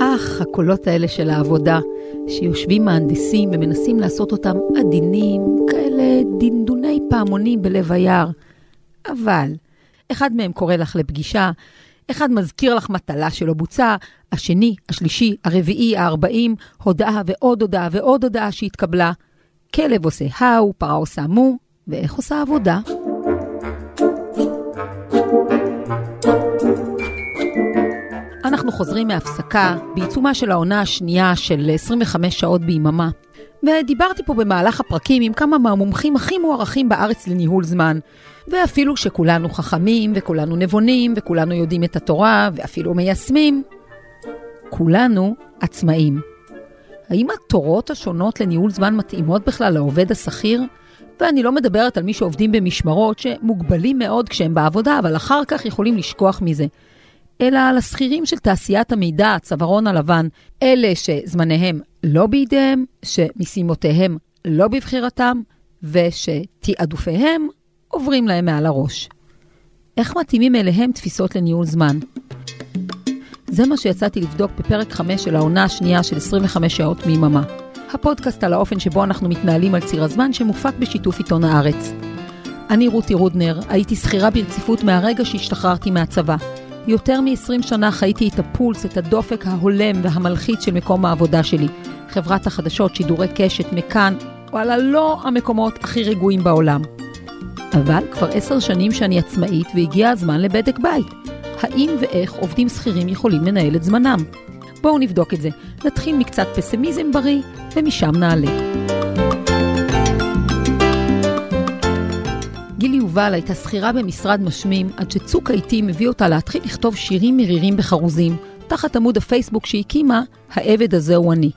אך, הקולות האלה של העבודה, שיושבים מהנדסים ומנסים לעשות אותם עדינים, כאלה דנדוני פעמונים בלב היער. אבל, אחד מהם קורא לך לפגישה, אחד מזכיר לך מטלה שלא בוצעה, השני, השלישי, הרביעי, הארבעים, הודעה ועוד הודעה ועוד הודעה שהתקבלה. כלב עושה האו, פרה עושה מו, ואיך עושה עבודה? אנחנו חוזרים מהפסקה בעיצומה של העונה השנייה של 25 שעות ביממה. ודיברתי פה במהלך הפרקים עם כמה מהמומחים הכי מוערכים בארץ לניהול זמן. ואפילו שכולנו חכמים, וכולנו נבונים, וכולנו יודעים את התורה, ואפילו מיישמים, כולנו עצמאים. האם התורות השונות לניהול זמן מתאימות בכלל לעובד השכיר? ואני לא מדברת על מי שעובדים במשמרות שמוגבלים מאוד כשהם בעבודה, אבל אחר כך יכולים לשכוח מזה. אלא על השכירים של תעשיית המידע, הצווארון הלבן, אלה שזמניהם לא בידיהם, שמשימותיהם לא בבחירתם, ושתעדופיהם עוברים להם מעל הראש. איך מתאימים אליהם תפיסות לניהול זמן? זה מה שיצאתי לבדוק בפרק 5 של העונה השנייה של 25 שעות מיממה. הפודקאסט על האופן שבו אנחנו מתנהלים על ציר הזמן שמופק בשיתוף עיתון הארץ. אני רותי רודנר, הייתי שכירה ברציפות מהרגע שהשתחררתי מהצבא. יותר מ-20 שנה חייתי את הפולס, את הדופק ההולם והמלחיץ של מקום העבודה שלי. חברת החדשות, שידורי קשת, מכאן, וואלה, לא המקומות הכי רגועים בעולם. אבל כבר עשר שנים שאני עצמאית והגיע הזמן לבדק בית. האם ואיך עובדים שכירים יכולים לנהל את זמנם? בואו נבדוק את זה. נתחיל מקצת פסימיזם בריא, ומשם נעלה. גילי יובל הייתה שכירה במשרד משמים, עד שצוק העיתים הביא אותה להתחיל לכתוב שירים מרירים בחרוזים, תחת עמוד הפייסבוק שהקימה, העבד הזה הוא אני.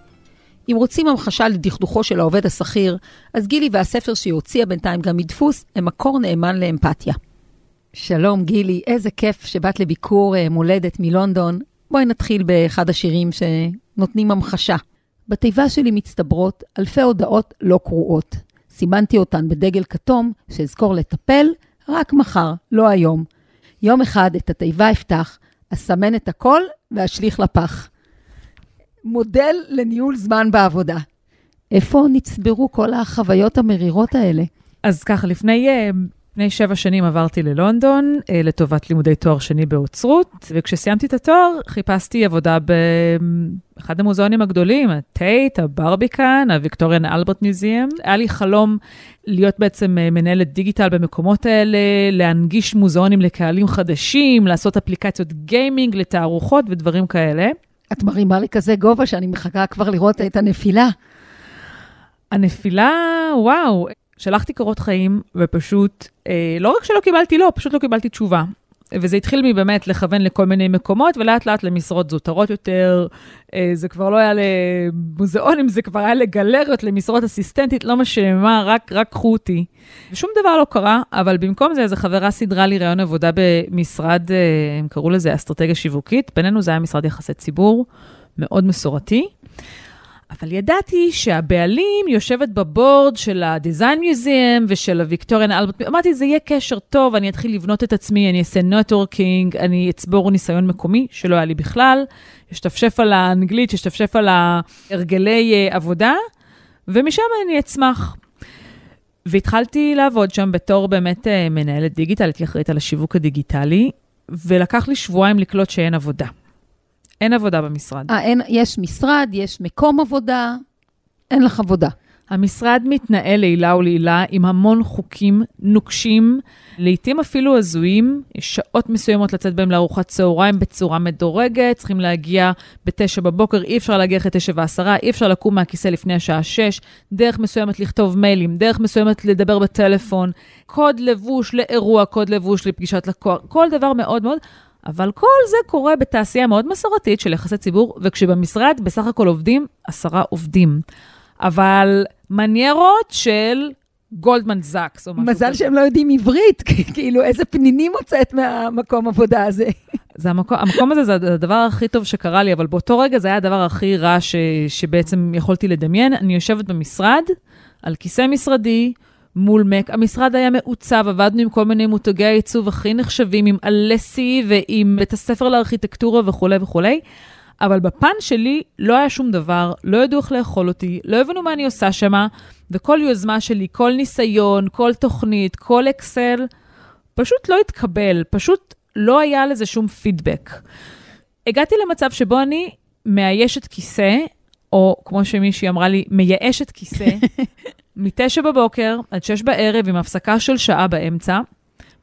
אם רוצים המחשה לדכדוכו של העובד השכיר, אז גילי והספר שהיא הוציאה בינתיים גם מדפוס, הם מקור נאמן לאמפתיה. שלום גילי, איזה כיף שבאת לביקור אה, מולדת מלונדון. בואי נתחיל באחד השירים שנותנים המחשה. בתיבה שלי מצטברות אלפי הודעות לא קרואות. סימנתי אותן בדגל כתום, שאזכור לטפל רק מחר, לא היום. יום אחד את התיבה אפתח, אסמן את הכל ואשליך לפח. מודל לניהול זמן בעבודה. איפה נצברו כל החוויות המרירות האלה? אז ככה, לפני אה, לפני שבע שנים עברתי ללונדון אה, לטובת לימודי תואר שני באוצרות, וכשסיימתי את התואר חיפשתי עבודה באחד המוזיאונים הגדולים, הטייט, הברביקן, הוויקטוריאן אלברט מיזיאם. היה לי חלום להיות בעצם אה, מנהלת דיגיטל במקומות האלה, להנגיש מוזיאונים לקהלים חדשים, לעשות אפליקציות גיימינג לתערוכות ודברים כאלה. את מרימה לי כזה גובה שאני מחכה כבר לראות את הנפילה. הנפילה, וואו, שלחתי קורות חיים, ופשוט, אה, לא רק שלא קיבלתי לא, פשוט לא קיבלתי תשובה. וזה התחיל מבאמת לכוון לכל מיני מקומות, ולאט לאט למשרות זוטרות יותר. אה, זה כבר לא היה למוזיאונים, זה כבר היה לגלריות, למשרות אסיסטנטית, לא משנה רק, רק קחו אותי. ושום דבר לא קרה, אבל במקום זה, איזו חברה סידרה לי ריאיון עבודה במשרד, אה, הם קראו לזה אסטרטגיה שיווקית. בינינו זה היה משרד יחסי ציבור, מאוד מסורתי. אבל ידעתי שהבעלים יושבת ב board של ה-Design Museum ושל ה Victoria and Albert. אמרתי, זה יהיה קשר טוב, אני אתחיל לבנות את עצמי, אני אעשה networking, אני אצבור ניסיון מקומי, שלא היה לי בכלל, אשתפשף על האנגלית, אשתפשף על הרגלי uh, עבודה, ומשם אני אצמח. והתחלתי לעבוד שם בתור באמת uh, מנהלת דיגיטל, הייתי אחראית על השיווק הדיגיטלי, ולקח לי שבועיים לקלוט שאין עבודה. אין עבודה במשרד. אה, אין, יש משרד, יש מקום עבודה, אין לך עבודה. המשרד מתנהל לעילה ולעילה עם המון חוקים נוקשים, לעתים אפילו הזויים, יש שעות מסוימות לצאת בהם לארוחת צהריים בצורה מדורגת, צריכים להגיע בתשע בבוקר, אי אפשר להגיע אחרי תשע ועשרה, אי אפשר לקום מהכיסא לפני השעה שש, דרך מסוימת לכתוב מיילים, דרך מסוימת לדבר בטלפון, קוד לבוש לאירוע, קוד לבוש לפגישת לקוח, כל דבר מאוד מאוד. אבל כל זה קורה בתעשייה מאוד מסורתית של יחסי ציבור, וכשבמשרד בסך הכל עובדים עשרה עובדים. אבל מניירות של גולדמן זאקס או משהו כזה. מזל שהם לא יודעים עברית, כאילו איזה פנינים מוצאת מהמקום עבודה הזה. זה המקום, המקום הזה זה הדבר הכי טוב שקרה לי, אבל באותו רגע זה היה הדבר הכי רע ש, שבעצם יכולתי לדמיין. אני יושבת במשרד, על כיסא משרדי, מול מק. המשרד היה מעוצב, עבדנו עם כל מיני מותגי העיצוב הכי נחשבים, עם אלסי ועם בית הספר לארכיטקטורה וכולי וכולי. אבל בפן שלי לא היה שום דבר, לא ידעו איך לאכול אותי, לא הבנו מה אני עושה שמה, וכל יוזמה שלי, כל ניסיון, כל תוכנית, כל אקסל, פשוט לא התקבל, פשוט לא היה לזה שום פידבק. הגעתי למצב שבו אני מאיישת כיסא, או כמו שמישהי אמרה לי, מייאשת כיסא, מתשע בבוקר עד שש בערב עם הפסקה של שעה באמצע,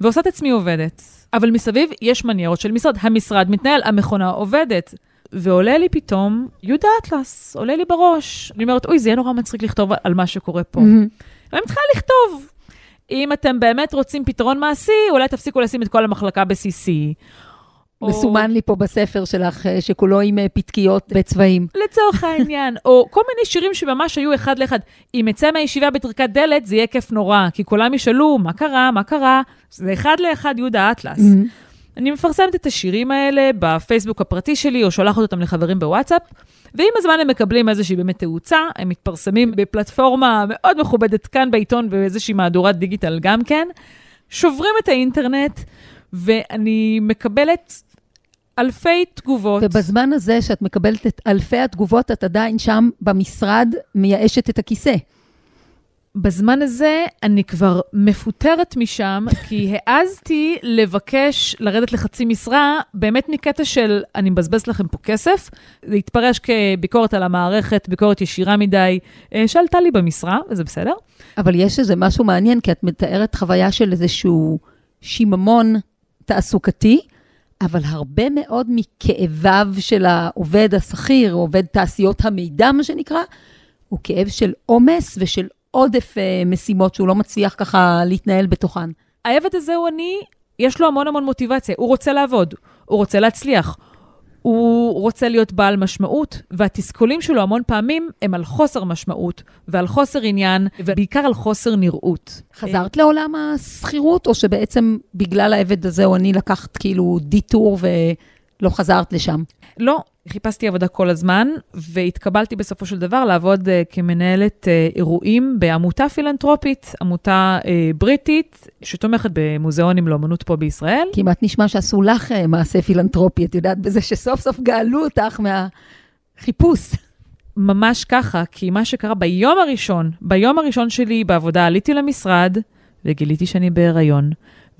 ועושה את עצמי עובדת. אבל מסביב יש מניירות של משרד. המשרד מתנהל, המכונה עובדת. ועולה לי פתאום יהודה אטלס, עולה לי בראש. אני אומרת, אוי, זה יהיה נורא מצחיק לכתוב על מה שקורה פה. Mm-hmm. ואני מתחילה לכתוב. אם אתם באמת רוצים פתרון מעשי, אולי תפסיקו לשים את כל המחלקה ב-CC. או- מסומן לי פה בספר שלך, אה, שכולו עם אה, פתקיות בצבעים. לצורך העניין, או כל מיני שירים שממש היו אחד לאחד. אם אצא מהישיבה בטריקת דלת, זה יהיה כיף נורא, כי כולם ישאלו, מה קרה, מה קרה? זה אחד לאחד יהודה אטלס. אני מפרסמת את השירים האלה בפייסבוק הפרטי שלי, או שולחת אותם לחברים בוואטסאפ, ועם הזמן הם מקבלים איזושהי באמת תאוצה, הם מתפרסמים בפלטפורמה מאוד מכובדת כאן בעיתון, באיזושהי מהדורת דיגיטל גם כן, שוברים את האינטרנט, ואני מקבלת אלפי תגובות. ובזמן הזה שאת מקבלת את אלפי התגובות, את עדיין שם במשרד מייאשת את הכיסא. בזמן הזה אני כבר מפוטרת משם, כי העזתי לבקש לרדת לחצי משרה, באמת מקטע של אני מבזבז לכם פה כסף. זה התפרש כביקורת על המערכת, ביקורת ישירה מדי, אה, שעלתה לי במשרה, וזה בסדר. אבל יש איזה משהו מעניין, כי את מתארת חוויה של איזשהו שיממון תעסוקתי, אבל הרבה מאוד מכאביו של העובד השכיר, עובד תעשיות המידע, מה שנקרא, הוא כאב של עומס ושל עודף אה, משימות שהוא לא מצליח ככה להתנהל בתוכן. העבד הזה הוא אני, יש לו המון המון מוטיבציה, הוא רוצה לעבוד, הוא רוצה להצליח, הוא רוצה להיות בעל משמעות, והתסכולים שלו המון פעמים הם על חוסר משמעות, ועל חוסר עניין, ובעיקר על חוסר נראות. חזרת לעולם השכירות, או שבעצם בגלל העבד הזה או אני לקחת כאילו דיטור ולא חזרת לשם? לא, חיפשתי עבודה כל הזמן, והתקבלתי בסופו של דבר לעבוד uh, כמנהלת uh, אירועים בעמותה פילנטרופית, עמותה uh, בריטית, שתומכת במוזיאונים לאמנות פה בישראל. כמעט נשמע שעשו לך אה, מעשה פילנטרופי, את יודעת, בזה שסוף סוף גאלו אותך מהחיפוש. ממש ככה, כי מה שקרה ביום הראשון, ביום הראשון שלי בעבודה, עליתי למשרד וגיליתי שאני בהיריון,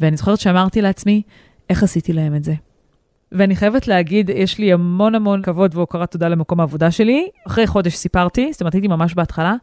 ואני זוכרת שאמרתי לעצמי, איך עשיתי להם את זה? ואני חייבת להגיד, יש לי המון המון כבוד והוקרת תודה למקום העבודה שלי. אחרי חודש סיפרתי, זאת אומרת, הייתי ממש בהתחלה,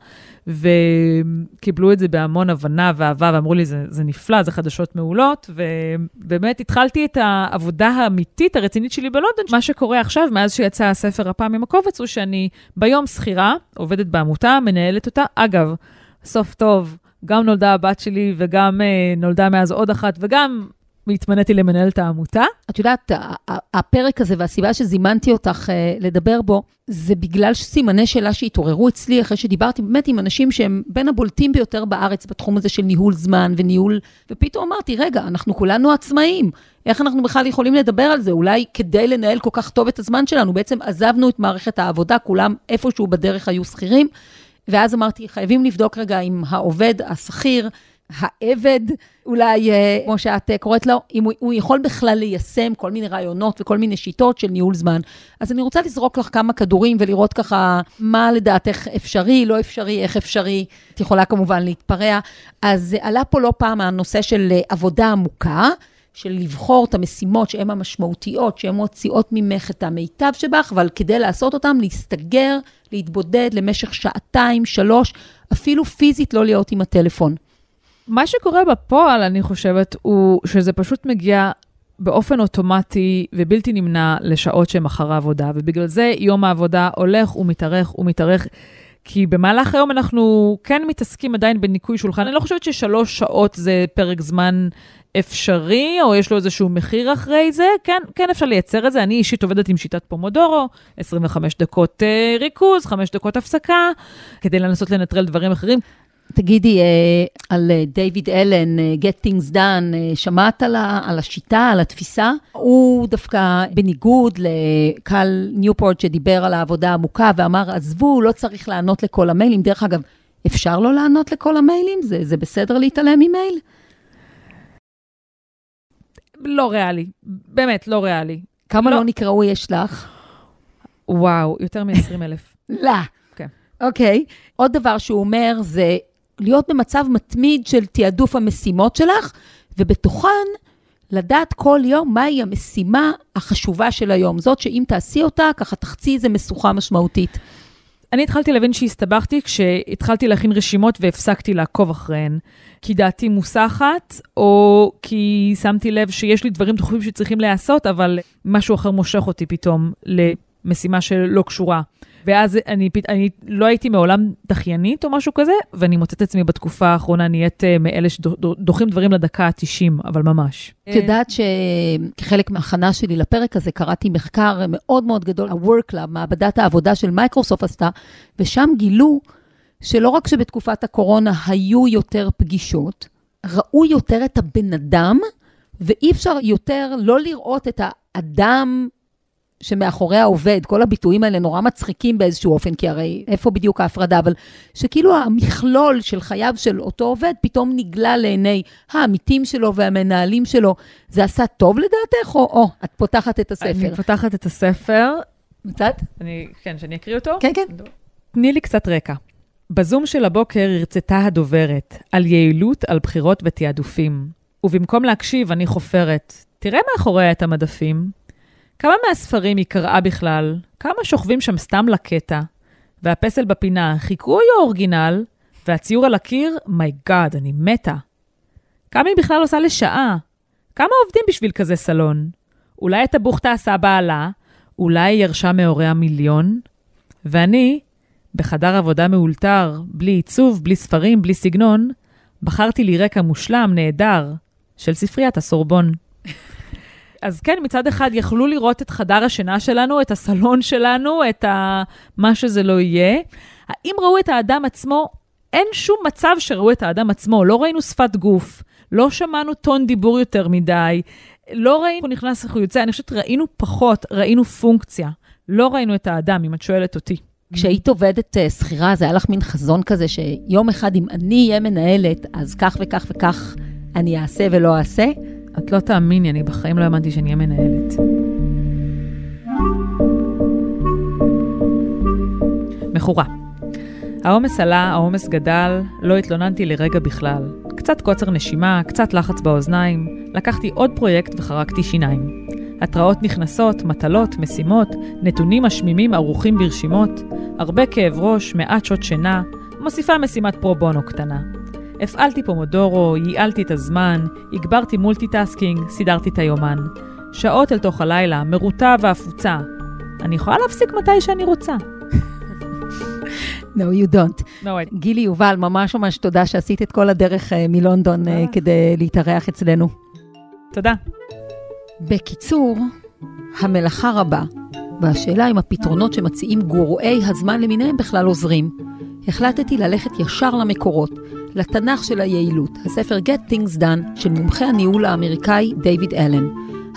וקיבלו את זה בהמון הבנה ואהבה, ואמרו לי, זה, זה נפלא, זה חדשות מעולות, ובאמת התחלתי את העבודה האמיתית, הרצינית שלי בלונדון. מה שקורה עכשיו, מאז שיצא הספר הפעם עם הקובץ, הוא שאני ביום שכירה, עובדת בעמותה, מנהלת אותה. אגב, סוף טוב, גם נולדה הבת שלי וגם אה, נולדה מאז עוד אחת, וגם והתמניתי למנהלת העמותה. את יודעת, הפרק הזה והסיבה שזימנתי אותך אה, לדבר בו, זה בגלל סימני שאלה שהתעוררו אצלי אחרי שדיברתי באמת עם אנשים שהם בין הבולטים ביותר בארץ בתחום הזה של ניהול זמן וניהול, ופתאום אמרתי, רגע, אנחנו כולנו עצמאים, איך אנחנו בכלל יכולים לדבר על זה? אולי כדי לנהל כל כך טוב את הזמן שלנו, בעצם עזבנו את מערכת העבודה, כולם איפשהו בדרך היו שכירים, ואז אמרתי, חייבים לבדוק רגע אם העובד, השכיר, העבד, אולי, אה, כמו שאת אה, קוראת לו, אם הוא, הוא יכול בכלל ליישם כל מיני רעיונות וכל מיני שיטות של ניהול זמן. אז אני רוצה לזרוק לך כמה כדורים ולראות ככה מה לדעתך אפשרי, לא אפשרי, איך אפשרי. את יכולה כמובן להתפרע. אז אה, עלה פה לא פעם הנושא של עבודה עמוקה. של לבחור את המשימות שהן המשמעותיות, שהן מוציאות ממך את המיטב שבך, אבל כדי לעשות אותן, להסתגר, להתבודד למשך שעתיים, שלוש, אפילו פיזית לא להיות עם הטלפון. מה שקורה בפועל, אני חושבת, הוא שזה פשוט מגיע באופן אוטומטי ובלתי נמנע לשעות שהן אחר העבודה, ובגלל זה יום העבודה הולך ומתארך ומתארך. כי במהלך היום אנחנו כן מתעסקים עדיין בניקוי שולחן. אני לא חושבת ששלוש שעות זה פרק זמן אפשרי, או יש לו איזשהו מחיר אחרי זה. כן, כן אפשר לייצר את זה. אני אישית עובדת עם שיטת פומודורו, 25 דקות uh, ריכוז, 5 דקות הפסקה, כדי לנסות לנטרל דברים אחרים. תגידי, אה, על אה, דיוויד אלן, אה, Get Things Done, אה, שמעת על, ה, על השיטה, על התפיסה? הוא דווקא, בניגוד לקל ניופורט שדיבר על העבודה העמוקה ואמר, עזבו, לא צריך לענות לכל המיילים. דרך אגב, אפשר לא לענות לכל המיילים? זה, זה בסדר להתעלם ממייל? לא ריאלי, באמת, לא ריאלי. כמה לא. לא, נקראו יש לך? וואו, יותר מ-20 אלף. לא. כן. אוקיי. עוד דבר שהוא אומר זה להיות במצב מתמיד של תעדוף המשימות שלך, ובתוכן לדעת כל יום מהי המשימה החשובה של היום. זאת שאם תעשי אותה, ככה תחצי איזה משוכה משמעותית. אני התחלתי להבין שהסתבכתי כשהתחלתי להכין רשימות והפסקתי לעקוב אחריהן. כי דעתי מוסחת, או כי שמתי לב שיש לי דברים דחופים שצריכים להיעשות, אבל משהו אחר מושך אותי פתאום למשימה שלא קשורה. ואז אני, אני לא הייתי מעולם דחיינית או משהו כזה, ואני מוצאת את עצמי בתקופה האחרונה נהיית אה, מאלה שדוחים דברים לדקה ה-90, אבל ממש. את יודעת שכחלק מההכנה שלי לפרק הזה, קראתי מחקר מאוד מאוד גדול, ה-Work Lab, מעבדת העבודה של מייקרוסופט עשתה, ושם גילו שלא רק שבתקופת הקורונה היו יותר פגישות, ראו יותר את הבן אדם, ואי אפשר יותר לא לראות את האדם שמאחורי העובד, כל הביטויים האלה נורא מצחיקים באיזשהו אופן, כי הרי איפה בדיוק ההפרדה, אבל שכאילו המכלול של חייו של אותו עובד פתאום נגלה לעיני העמיתים שלו והמנהלים שלו. זה עשה טוב לדעתך, או, או את פותחת את הספר? אני פותחת את הספר. מצאת? אני, כן, שאני אקריא אותו? כן, כן. תני לי קצת רקע. בזום של הבוקר הרצתה הדוברת על יעילות, על בחירות ותעדופים. ובמקום להקשיב, אני חופרת. תראה מאחוריה את המדפים. כמה מהספרים היא קראה בכלל? כמה שוכבים שם סתם לקטע? והפסל בפינה, חיקוי או original? והציור על הקיר, my god, אני מתה. כמה היא בכלל עושה לשעה? כמה עובדים בשביל כזה סלון? אולי את הבוכתה עשה בעלה? אולי היא ירשה מהוריה מיליון? ואני, בחדר עבודה מאולתר, בלי עיצוב, בלי ספרים, בלי סגנון, בחרתי לי רקע מושלם, נהדר, של ספריית הסורבון. אז כן, מצד אחד יכלו לראות את חדר השינה שלנו, את הסלון שלנו, את ה... מה שזה לא יהיה. האם ראו את האדם עצמו? אין שום מצב שראו את האדם עצמו. לא ראינו שפת גוף, לא שמענו טון דיבור יותר מדי, לא ראינו הוא נכנס, איך הוא יוצא. אני חושבת ראינו פחות, ראינו פונקציה. לא ראינו את האדם, אם את שואלת אותי. כשהיית עובדת uh, שכירה, זה היה לך מין חזון כזה שיום אחד, אם אני אהיה מנהלת, אז כך וכך וכך אני אעשה ולא אעשה? את לא תאמיני, אני בחיים לא האמנתי שאני אהיה מנהלת. מכורה. העומס עלה, העומס גדל, לא התלוננתי לרגע בכלל. קצת קוצר נשימה, קצת לחץ באוזניים, לקחתי עוד פרויקט וחרקתי שיניים. התראות נכנסות, מטלות, משימות, נתונים משמימים ערוכים ברשימות, הרבה כאב ראש, מעט שעות שינה, מוסיפה משימת pro bono קטנה. הפעלתי Pomodoro, ייעלתי את הזמן, הגברתי multitasking, סידרתי את היומן. שעות אל תוך הלילה, מרוטה ונפוחה. אני יכולה להפסיק מתי שאני רוצה. No, you don't. No, I... גילי יובל, ממש ממש תודה שעשית את כל הדרך uh, מלונדון uh, כדי להתארח אצלנו. תודה. בקיצור, המלאכה רבה, והשאלה אם הפתרונות שמציעים גורועי הזמן למיניהם בכלל עוזרים. החלטתי ללכת ישר למקורות, לתנ"ך של היעילות, הספר Get Things Done של מומחה הניהול האמריקאי דיוויד אלן.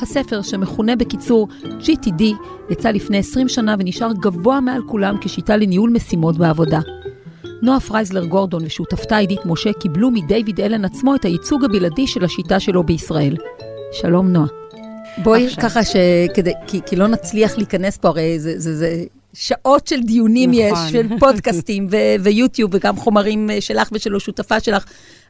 הספר, שמכונה בקיצור GTD, יצא לפני 20 שנה ונשאר גבוה מעל כולם כשיטה לניהול משימות בעבודה. נועה פרייזלר גורדון ושותפתה עידית משה קיבלו מדייוויד אלן עצמו את הייצוג הבלעדי של השיטה שלו בישראל. שלום נועה. בואי עכשיו. ככה שכדי, כי, כי לא נצליח להיכנס פה, הרי זה, זה, זה שעות של דיונים נכון. יש, של פודקאסטים ו- ויוטיוב, וגם חומרים אה, שלך ושל השותפה שלך,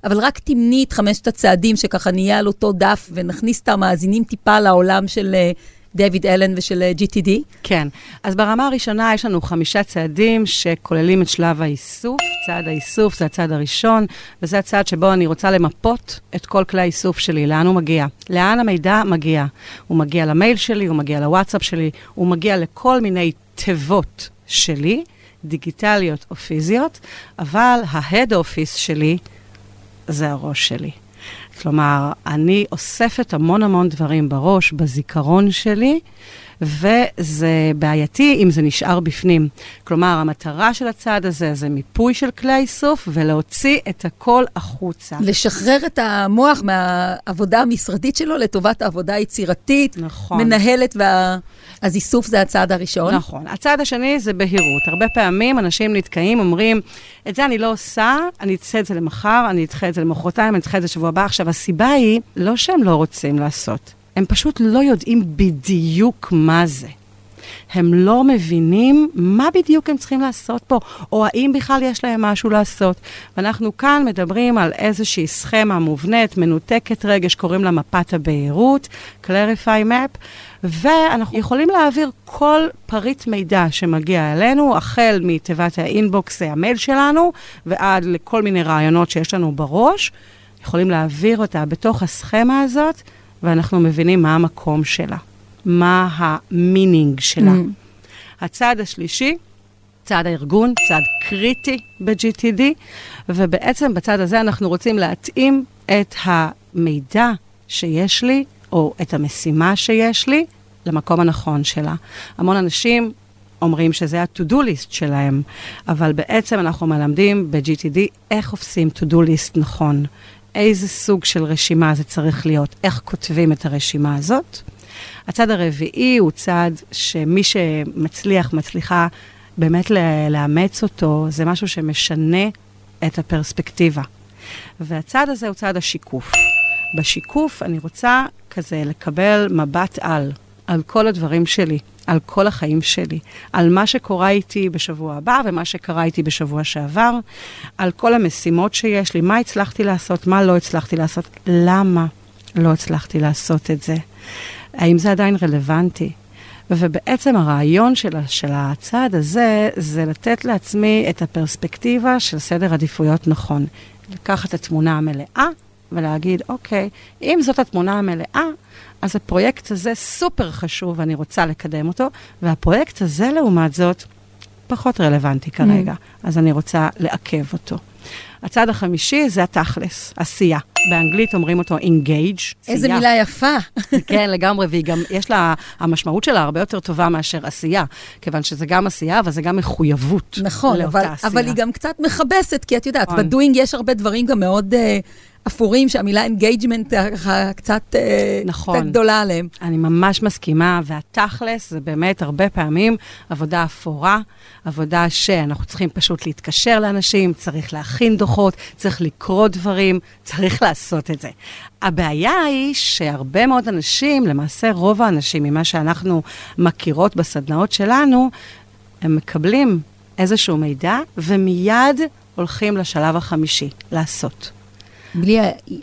אבל רק תמני את חמשת הצעדים שככה נהיה על אותו דף, ונכניס את המאזינים טיפה לעולם של אה, דיוויד אלן ושל אה, GTD. כן, אז ברמה הראשונה יש לנו חמישה צעדים שכוללים את שלב האיסוף. צעד האיסוף זה הצעד הראשון, וזה הצעד שבו אני רוצה למפות את כל כלי האיסוף שלי, לאן הוא מגיע. לאן המידע מגיע. הוא מגיע למייל שלי, הוא מגיע לוואטסאפ שלי, הוא מגיע לכל מיני תיבות שלי, דיגיטליות או פיזיות, אבל ההד אופיס שלי זה הראש שלי. כלומר, אני אוספת המון המון דברים בראש, בזיכרון שלי, וזה בעייתי אם זה נשאר בפנים. כלומר, המטרה של הצעד הזה זה מיפוי של כלי האיסוף ולהוציא את הכל החוצה. לשחרר את המוח מהעבודה המשרדית שלו לטובת העבודה היצירתית, נכון. מנהלת, וה... אז איסוף זה הצעד הראשון. נכון. הצעד השני זה בהירות. הרבה פעמים אנשים נתקעים, אומרים, את זה אני לא עושה, אני אצא את זה למחר, אני אדחה את זה למחרתיים, אני אדחה את זה שבוע הבא. עכשיו, הסיבה היא לא שהם לא רוצים לעשות, הם פשוט לא יודעים בדיוק מה זה. הם לא מבינים מה בדיוק הם צריכים לעשות פה, או האם בכלל יש להם משהו לעשות. ואנחנו כאן מדברים על איזושהי סכמה מובנית, מנותקת רגש, קוראים לה מפת הבהירות, Clarify Map, ואנחנו יכולים להעביר כל פריט מידע שמגיע אלינו, החל מתיבת ה inbox, המייל שלנו, ועד לכל מיני רעיונות שיש לנו בראש, יכולים להעביר אותה בתוך הסכמה הזאת, ואנחנו מבינים מה המקום שלה. מה ה meaning שלה. Mm. הצעד השלישי, צעד הארגון, צעד קריטי ב-GTD, ובעצם בצעד הזה אנחנו רוצים להתאים את המידע שיש לי, או את המשימה שיש לי, למקום הנכון שלה. המון אנשים אומרים שזה ה-to-do list שלהם, אבל בעצם אנחנו מלמדים ב-GTD איך עושים to-do list נכון, איזה סוג של רשימה זה צריך להיות, איך כותבים את הרשימה הזאת. הצד הרביעי הוא צד שמי שמצליח, מצליחה באמת לאמץ אותו, זה משהו שמשנה את הפרספקטיבה. והצד הזה הוא צד השיקוף. בשיקוף אני רוצה כזה לקבל מבט על, על כל הדברים שלי, על כל החיים שלי, על מה שקורה איתי בשבוע הבא ומה שקרה איתי בשבוע שעבר, על כל המשימות שיש לי, מה הצלחתי לעשות, מה לא הצלחתי לעשות, למה לא הצלחתי לעשות את זה. האם זה עדיין רלוונטי? ובעצם הרעיון של, של הצעד הזה, זה לתת לעצמי את הפרספקטיבה של סדר עדיפויות נכון. לקחת את התמונה המלאה ולהגיד, אוקיי, אם זאת התמונה המלאה, אז הפרויקט הזה סופר חשוב ואני רוצה לקדם אותו, והפרויקט הזה, לעומת זאת, פחות רלוונטי כרגע, mm. אז אני רוצה לעכב אותו. הצעד החמישי זה התכלס, עשייה. באנגלית אומרים אותו engage. איזה מילה יפה. כן, לגמרי, והיא גם, יש לה, המשמעות שלה הרבה יותר טובה מאשר עשייה, כיוון שזה גם עשייה, אבל זה גם מחויבות נכון, אבל, אבל היא גם קצת מכבסת, כי את יודעת, נכון. בדואינג יש הרבה דברים גם מאוד... Uh, אפורים, שהמילה engagement ככה קצת, אה, נכון. קצת גדולה עליהם. אני ממש מסכימה, והתכלס זה באמת הרבה פעמים עבודה אפורה, עבודה שאנחנו צריכים פשוט להתקשר לאנשים, צריך להכין דוחות, צריך לקרוא דברים, צריך לעשות את זה. הבעיה היא שהרבה מאוד אנשים, למעשה רוב האנשים, ממה שאנחנו מכירות בסדנאות שלנו, הם מקבלים איזשהו מידע ומיד הולכים לשלב החמישי, לעשות. בלי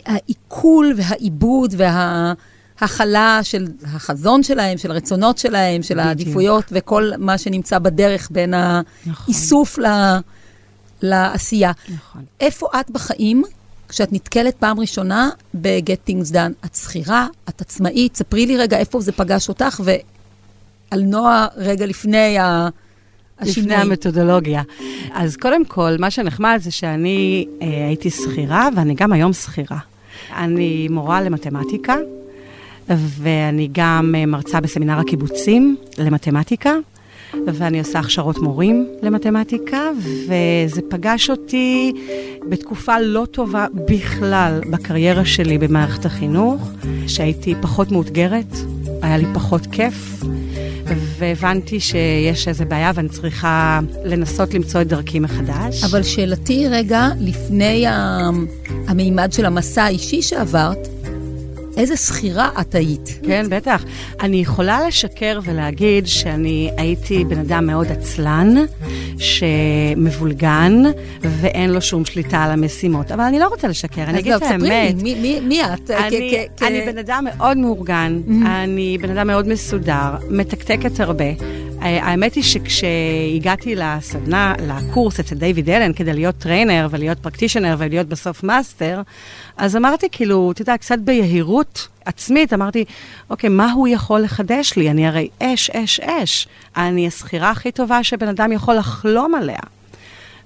העיכול והעיבוד וההכלה של החזון שלהם, של הרצונות שלהם, של בדיוק. העדיפויות וכל מה שנמצא בדרך בין האיסוף נכון. לעשייה. נכון. איפה את בחיים, כשאת נתקלת פעם ראשונה ב-Get Things Done? את שכירה, את עצמאית, ספרי לי רגע איפה זה פגש אותך, ועל נועה רגע לפני ה... השינוי. לפני המתודולוגיה. אז קודם כל, מה שנחמד זה שאני אה, הייתי שכירה, ואני גם היום שכירה. אני מורה למתמטיקה, ואני גם אה, מרצה בסמינר הקיבוצים למתמטיקה, ואני עושה הכשרות מורים למתמטיקה, וזה פגש אותי בתקופה לא טובה בכלל בקריירה שלי במערכת החינוך, שהייתי פחות מאותגרת, היה לי פחות כיף. והבנתי שיש איזו בעיה ואני צריכה לנסות למצוא את דרכי מחדש. אבל שאלתי רגע, לפני המימד של המסע האישי שעברת, איזה שכירה את היית. כן, בטח. אני יכולה לשקר ולהגיד שאני הייתי בן אדם מאוד עצלן, שמבולגן, ואין לו שום שליטה על המשימות. אבל אני לא רוצה לשקר, אני אגיד את האמת. אז ספרי לי, מי, את? אני, אני בן אדם מאוד מאורגן, mm-hmm. אני בן אדם מאוד מסודר, מתקתקת הרבה. האמת היא שכשהגעתי לסדנה, לקורס אצל דיוויד אלן, כדי להיות trainer ולהיות practitioner ולהיות בסוף master, אז אמרתי, כאילו, אתה יודע, קצת ביהירות עצמית, אמרתי, אוקיי, מה הוא יכול לחדש לי? אני הרי אש, אש, אש. אני השכירה הכי טובה שבן אדם יכול לחלום עליה.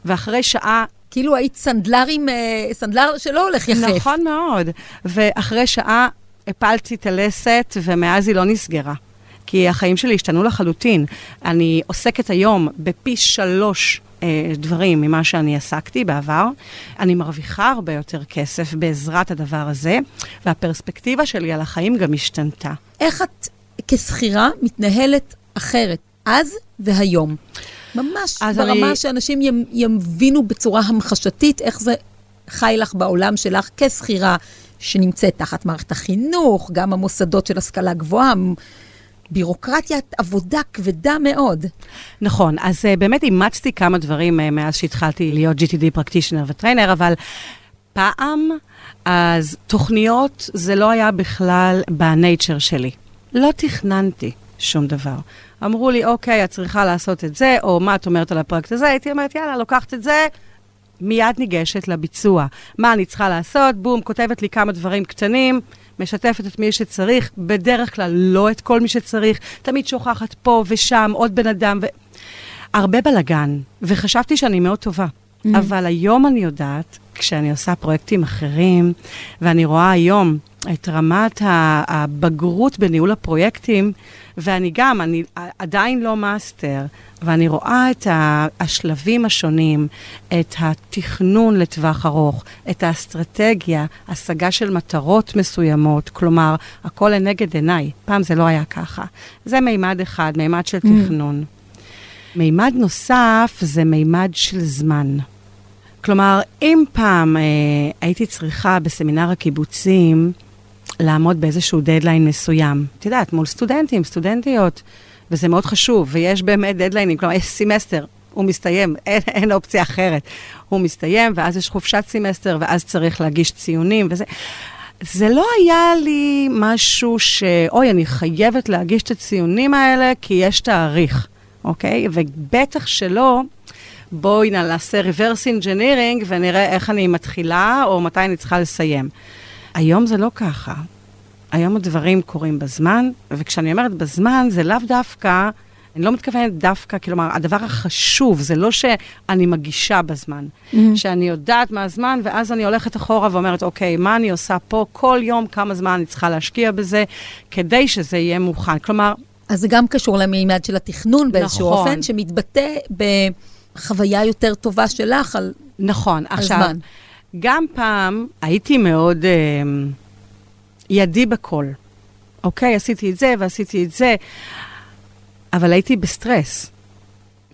ואחרי שעה... כאילו היית סנדלר עם... אה, סנדלר שלא הולך יחף. נכון מאוד. ואחרי שעה הפלתי את הלסת, ומאז היא לא נסגרה. כי החיים שלי השתנו לחלוטין. אני עוסקת היום בפי שלוש אה, דברים ממה שאני עסקתי בעבר. אני מרוויחה הרבה יותר כסף בעזרת הדבר הזה, והפרספקטיבה שלי על החיים גם השתנתה. איך את כשכירה מתנהלת אחרת, אז והיום? ממש ברמה אני... שאנשים יבינו בצורה המחשתית איך זה חי לך בעולם שלך כשכירה שנמצאת תחת מערכת החינוך, גם המוסדות של השכלה גבוהה, בירוקרטיית עבודה כבדה מאוד. נכון, אז uh, באמת אימצתי כמה דברים uh, מאז שהתחלתי להיות GTD פרקטישנר וטריינר, אבל פעם, אז תוכניות זה לא היה בכלל בנייצ'ר שלי. לא תכננתי שום דבר. אמרו לי, אוקיי, את צריכה לעשות את זה, או מה את אומרת על הפרויקט הזה? הייתי אומרת, יאללה, לוקחת את זה, מיד ניגשת לביצוע. מה אני צריכה לעשות? בום, כותבת לי כמה דברים קטנים, משתפת את מי שצריך, בדרך כלל לא את כל מי שצריך, תמיד שוכחת פה ושם עוד בן אדם, ו... הרבה בלאגן, וחשבתי שאני מאוד טובה. Mm. אבל היום אני יודעת, כשאני עושה פרויקטים אחרים, ואני רואה היום את רמת הבגרות בניהול הפרויקטים, ואני גם, אני עדיין לא master, ואני רואה את השלבים השונים, את התכנון לטווח ארוך, את האסטרטגיה, השגה של מטרות מסוימות, כלומר, הכל לנגד עיניי. פעם זה לא היה ככה. זה מימד אחד, מימד של mm. תכנון. מימד נוסף זה מימד של זמן. כלומר, אם פעם אה, הייתי צריכה בסמינר הקיבוצים לעמוד באיזשהו דדליין מסוים, את יודעת, מול סטודנטים, סטודנטיות, וזה מאוד חשוב, ויש באמת דדליינים, כלומר, יש סמסטר, הוא מסתיים, אין, אין אופציה אחרת. הוא מסתיים, ואז יש חופשת סמסטר, ואז צריך להגיש ציונים, וזה... זה לא היה לי משהו ש... אוי, אני חייבת להגיש את הציונים האלה, כי יש תאריך, אוקיי? ובטח שלא, בואי נעשה reverse engineering ונראה איך אני מתחילה, או מתי אני צריכה לסיים. היום זה לא ככה. היום הדברים קורים בזמן, וכשאני אומרת בזמן, זה לאו דווקא, אני לא מתכוונת דווקא, כלומר, הדבר החשוב, זה לא שאני מגישה בזמן, mm-hmm. שאני יודעת מה הזמן, ואז אני הולכת אחורה ואומרת, אוקיי, מה אני עושה פה כל יום, כמה זמן אני צריכה להשקיע בזה, כדי שזה יהיה מוכן. כלומר... אז זה גם קשור למימד של התכנון באיזשהו נכון. אופן, שמתבטא בחוויה יותר טובה שלך על נכון, הזמן. גם פעם הייתי מאוד... Uh, ידי בכל. אוקיי, עשיתי את זה ועשיתי את זה, אבל הייתי בסטרס.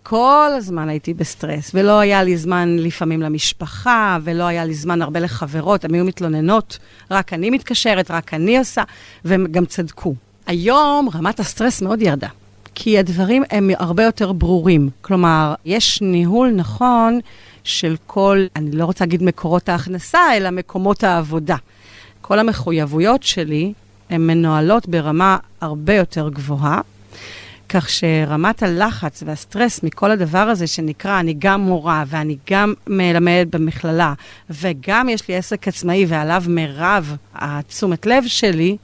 כל הזמן הייתי בסטרס, ולא היה לי זמן לפעמים למשפחה, ולא היה לי זמן הרבה לחברות, הן היו מתלוננות, רק אני מתקשרת, רק אני עושה, והם גם צדקו. היום רמת הסטרס מאוד ירדה, כי הדברים הם הרבה יותר ברורים. כלומר, יש ניהול נכון של כל, אני לא רוצה להגיד מקורות ההכנסה, אלא מקומות העבודה. כל המחויבויות שלי הן מנוהלות ברמה הרבה יותר גבוהה, כך שרמת הלחץ והסטרס מכל הדבר הזה שנקרא, אני גם מורה ואני גם מלמדת במכללה, וגם יש לי עסק עצמאי ועליו מירב התשומת לב שלי,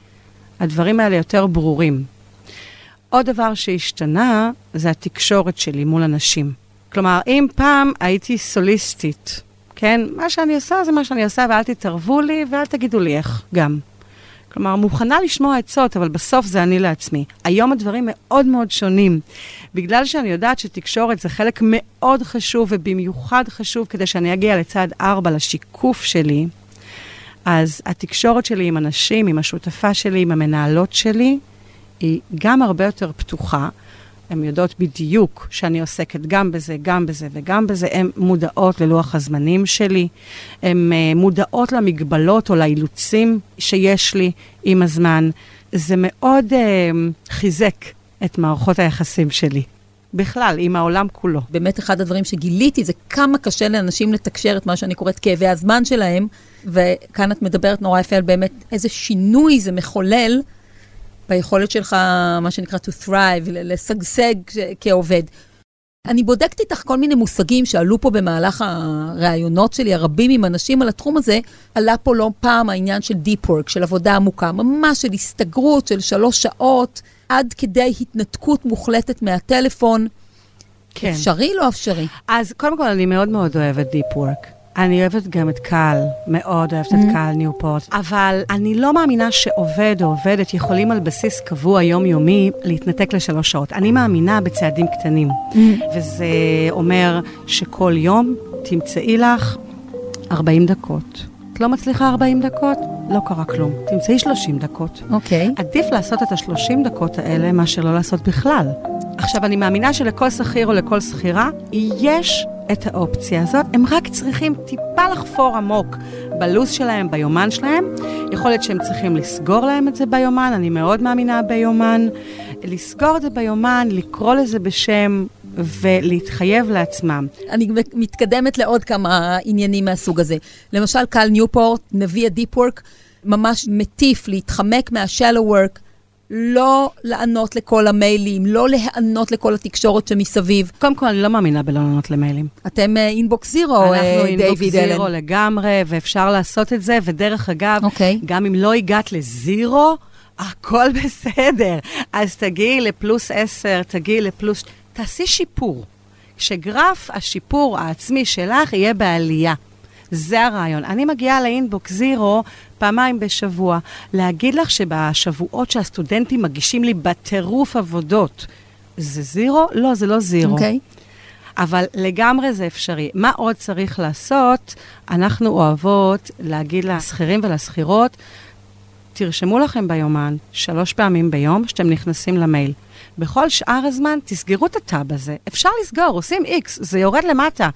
הדברים האלה יותר ברורים. עוד דבר שהשתנה זה התקשורת שלי מול אנשים. כלומר, אם פעם הייתי סוליסטית, כן? מה שאני עושה זה מה שאני עושה, ואל תתערבו לי ואל תגידו לי איך גם. כלומר, מוכנה לשמוע עצות, אבל בסוף זה אני לעצמי. היום הדברים מאוד מאוד שונים. בגלל שאני יודעת שתקשורת זה חלק מאוד חשוב, ובמיוחד חשוב כדי שאני אגיע לצד ארבע, לשיקוף שלי, אז התקשורת שלי עם אנשים, עם השותפה שלי, עם המנהלות שלי, היא גם הרבה יותר פתוחה. הן יודעות בדיוק שאני עוסקת גם בזה, גם בזה וגם בזה. הן מודעות ללוח הזמנים שלי, הן uh, מודעות למגבלות או לאילוצים שיש לי עם הזמן. זה מאוד uh, חיזק את מערכות היחסים שלי. בכלל, עם העולם כולו. באמת, אחד הדברים שגיליתי זה כמה קשה לאנשים לתקשר את מה שאני קוראת כאבי הזמן שלהם, וכאן את מדברת נורא יפה על באמת איזה שינוי זה מחולל ביכולת שלך, מה שנקרא to thrive, לשגשג כעובד. אני בודקת איתך כל מיני מושגים שעלו פה במהלך הראיונות שלי, הרבים עם אנשים על התחום הזה. עלה פה לא פעם העניין של Deep Work, של עבודה עמוקה, ממש של הסתגרות של שלוש שעות, עד כדי התנתקות מוחלטת מהטלפון. כן. אפשרי, לא אפשרי? אז קודם כל, אני מאוד מאוד אוהבת Deep Work. אני אוהבת גם את קהל, מאוד אוהבת Mm-hmm. את קהל ניופורט, אבל אני לא מאמינה שעובד או עובדת יכולים על בסיס קבוע יומיומי להתנתק לשלוש שעות. אני מאמינה בצעדים קטנים, Mm-hmm. וזה אומר שכל יום תמצאי לך 40 דקות. את לא מצליחה 40 דקות? לא קרה כלום. תמצאי 30 דקות. אוקיי. עדיף לעשות את ה-30 דקות האלה מאשר לא לעשות בכלל. עכשיו, אני מאמינה שלכל שכיר או לכל שכירה יש את האופציה הזאת, הם רק צריכים טיפה לחפור עמוק בלו"ז שלהם, ביומן שלהם. יכול להיות שהם צריכים לסגור להם את זה ביומן, אני מאוד מאמינה ביומן. לסגור את זה ביומן, לקרוא לזה בשם ולהתחייב לעצמם. אני מתקדמת לעוד כמה עניינים מהסוג הזה. למשל, קל ניופורט, נביא ה-deep work, ממש מטיף להתחמק מה-shallow work, לא לענות לכל המיילים, לא להיענות לכל התקשורת שמסביב. קודם כל, אני לא מאמינה בלא לענות למיילים. אתם אינבוקס זירו, אנחנו דיוויד אינבוקס אלן. זירו לגמרי, ואפשר לעשות את זה, ודרך אגב, אוקיי. גם אם לא הגעת ל-zero, הכל בסדר. אז תגיעי לפלוס 10, תגיעי לפלוס... תעשי שיפור. שגרף השיפור העצמי שלך יהיה בעלייה. זה הרעיון. אני מגיעה לאינבוקס זירו פעמיים בשבוע. להגיד לך שבשבועות שהסטודנטים מגישים לי בטירוף עבודות, זה זירו? לא, זה לא זירו. אוקיי. אבל לגמרי זה אפשרי. מה עוד צריך לעשות? אנחנו אוהבות להגיד לשכירים ולשכירות, תרשמו לכם ביומן שלוש פעמים ביום שאתם נכנסים למייל. בכל שאר הזמן, תסגרו את הטאב הזה. אפשר לסגור, עושים X, זה יורד למטה.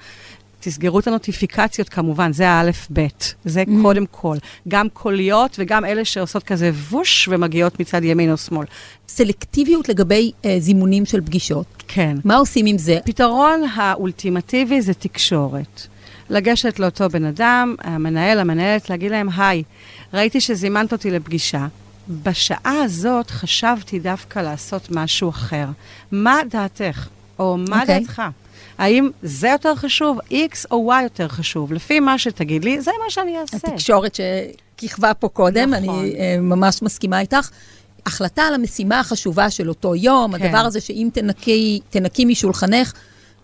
תסגרו את הנוטיפיקציות כמובן, זה האלף-בית. זה mm-hmm. קודם כל. גם קוליות וגם אלה שעושות כזה ווש ומגיעות מצד ימין או שמאל. סלקטיביות לגבי אה, זימונים של פגישות. כן. מה עושים עם זה? הפתרון האולטימטיבי זה תקשורת. לגשת לאותו בן אדם, המנהל, המנהלת, להגיד להם, היי, ראיתי שזימנת אותי לפגישה. בשעה הזאת חשבתי דווקא לעשות משהו אחר. מה דעתך? או מה okay. אוקיי. דעתך? האם זה יותר חשוב, X או Y יותר חשוב? לפי מה שתגיד לי, זה מה שאני אעשה. התקשורת שכיכבה פה קודם, נכון. אני uh, ממש מסכימה איתך. החלטה על המשימה החשובה של אותו יום, כן. הדבר הזה שאם תנקי, תנקי משולחנך,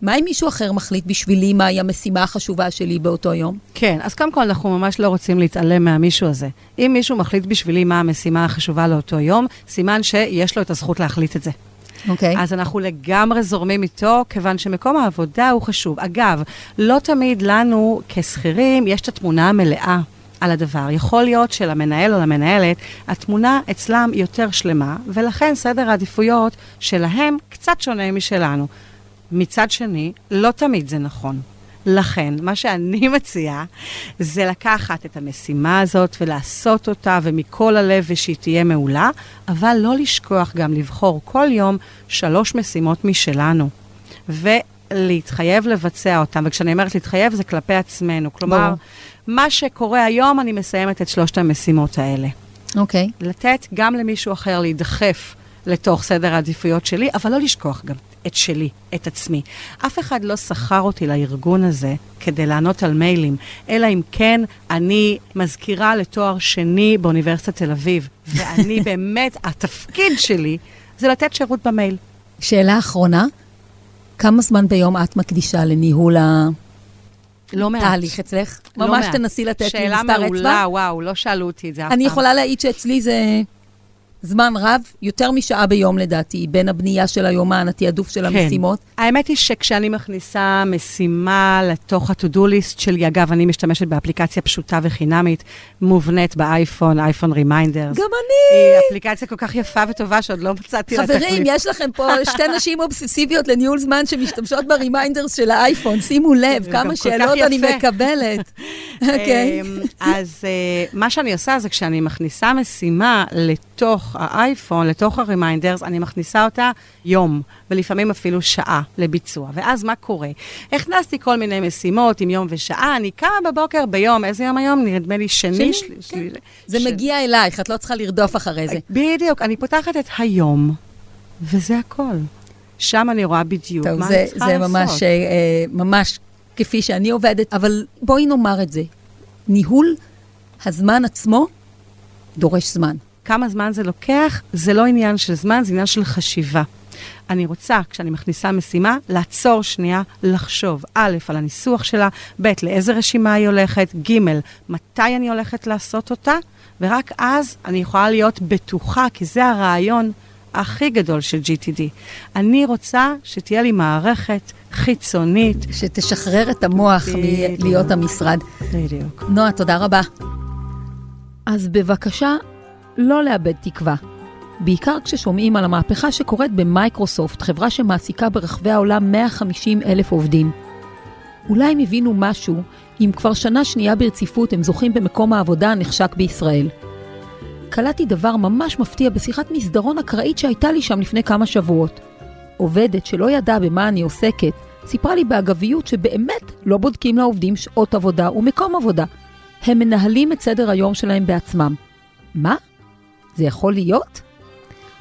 מה אם מישהו אחר מחליט בשבילי מהי המשימה החשובה שלי באותו יום? כן, אז קודם כל אנחנו ממש לא רוצים להתעלם מהמישהו הזה. אם מישהו מחליט בשבילי מה המשימה החשובה לאותו יום, סימן שיש לו את הזכות להחליט את זה. אוקיי. אז אנחנו לגמרי זורמים איתו, כיוון שמקום העבודה הוא חשוב. אגב, לא תמיד לנו כשכירים יש את התמונה המלאה. על הדבר. יכול להיות שלמנהל או למנהלת, התמונה אצלם יותר שלמה, ולכן סדר העדיפויות שלהם קצת שונה משלנו. מצד שני, לא תמיד זה נכון. לכן, מה שאני מציעה זה לקחת את המשימה הזאת ולעשות אותה, ומכל הלב, ושהיא תהיה מעולה, אבל לא לשכוח גם לבחור כל יום שלוש משימות משלנו. ולהתחייב לבצע אותן. וכשאני אומרת להתחייב, זה כלפי עצמנו. כלומר, ברור. מה שקורה היום, אני מסיימת את שלושת המשימות האלה. אוקיי. לתת גם למישהו אחר להידחף לתוך סדר העדיפויות שלי, אבל לא לשכוח גם את שלי, את עצמי. אף אחד לא שכר אותי לארגון הזה כדי לענות על מיילים, אלא אם כן אני מזכירה לתואר שני באוניברסיטת תל אביב, ואני באמת, התפקיד שלי זה לתת שירות במייל. שאלה אחרונה, כמה זמן ביום את מקדישה לניהול לא מעט. התהליך אצלך? לא ממש מעט. תנסי לתת לי שאלה מספר מעולה, אצבע. וואו, לא שאלו אותי את זה אף פעם. אני יכולה להעיד שאצלי זה זמן רב, יותר משעה ביום לדעתי, בין הבנייה של היומן, התעדוף של כן. המשימות. האמת היא שכשאני מכניסה משימה לתוך ה-to-do list שלי, אגב, אני משתמשת באפליקציה פשוטה וחינמית, מובנית באייפון, אייפון Reminders. גם אני! היא אפליקציה כל כך יפה וטובה שעוד לא מצאתי לה תחליף. חברים, יש לכם פה שתי נשים אובססיביות לניהול זמן שמשתמשות ב-Reminders של האייפון, שימו לב, כמה שאלות אני. מקבלת. אוקיי. אמ, אז אה, מה שאני עושה זה כשאני מכניסה משימה לתוך האייפון, לתוך ה-Reminders, אני מכניסה אותה יום, ולפעמים אפילו שעה לביצוע. ואז מה קורה? הכנסתי כל מיני משימות עם יום ושעה, אני קמה בבוקר ביום, איזה יום היום? נדמה לי שני. שני, של- כן. של- זה של- מגיע אלייך, את לא צריכה לרדוף אחרי זה. בדיוק, אני פותחת את היום, וזה הכל. שם אני רואה בדיוק טוב, מה זה, אני צריכה זה לעשות. ממש, אה, אה, ממש כפי שאני עובדת, אבל בואי נאמר את זה. ניהול הזמן עצמו דורש זמן. כמה זמן זה לוקח, זה לא עניין של זמן, זה עניין של חשיבה. אני רוצה, כשאני מכניסה משימה, לעצור שנייה, לחשוב, א', על הניסוח שלה, ב', לאיזה רשימה היא הולכת, ג', מתי אני הולכת לעשות אותה, ורק אז אני יכולה להיות בטוחה, כי זה הרעיון הכי גדול של GTD. אני רוצה שתהיה לי מערכת חיצונית. שתשחרר את המוח מלהיות המשרד. בדיוק. נועה, תודה רבה. אז בבקשה, לא לאבד תקווה. בעיקר כששומעים על המהפכה שקורית במייקרוסופט, חברה שמעסיקה ברחבי העולם 150 אלף עובדים. אולי הם הבינו משהו אם כבר שנה שנייה ברציפות הם זוכים במקום העבודה הנחשק בישראל. קלטתי דבר ממש מפתיע בשיחת מסדרון אקראית שהייתה לי שם לפני כמה שבועות. עובדת שלא ידעה במה אני עוסקת, סיפרה לי באגביות שבאמת לא בודקים לעובדים שעות עבודה ומקום עבודה. הם מנהלים את סדר היום שלהם בעצמם. מה? זה יכול להיות?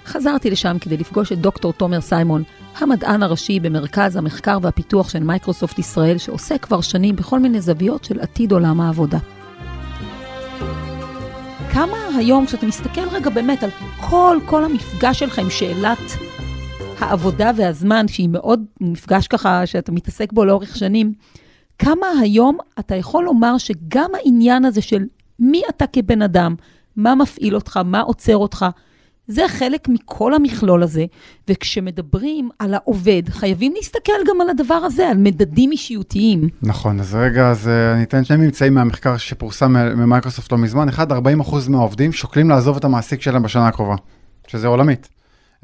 חזרתי לשם כדי לפגוש את דוקטור תומר סיימון, המדען הראשי במרכז המחקר והפיתוח של מייקרוסופט ישראל, שעוסק כבר שנים בכל מיני זוויות של עתיד עולם העבודה. כמה היום, כשאתה מסתכל רגע באמת על כל, כל המפגש שלך עם שאלת העבודה והזמן, שהיא מאוד מפגש ככה, שאתה מתעסק בו לאורך שנים, כמה היום אתה יכול לומר שגם העניין הזה של מי אתה כבן אדם, מה מפעיל אותך, מה עוצר אותך, זה חלק מכל המכלול הזה, וכשמדברים על העובד, חייבים להסתכל גם על הדבר הזה, על מדדים אישיותיים. נכון, אז רגע, אז אה, אני אתן שני ממצאים מהמחקר שפורסם ממייקרוסופט לא מזמן. אחד, 40% מהעובדים שוקלים לעזוב את המעסיק שלהם בשנה הקרובה, שזה עולמית.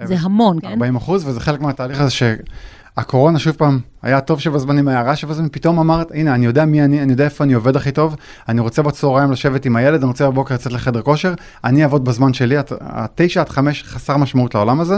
זה המון, כן? 40 אחוז, וזה חלק מהתהליך הזה שהקורונה, שוב פעם, היה טוב שבזמנים, היה רע שבזמנים, פתאום אמרת, הנה, אני יודע מי אני, אני יודע איפה אני עובד הכי טוב, אני רוצה בצהריים לשבת עם הילד, אני רוצה בבוקר לצאת לחדר כושר, אני אעבוד בזמן שלי, התשע עד חמש חסר משמעות לעולם הזה,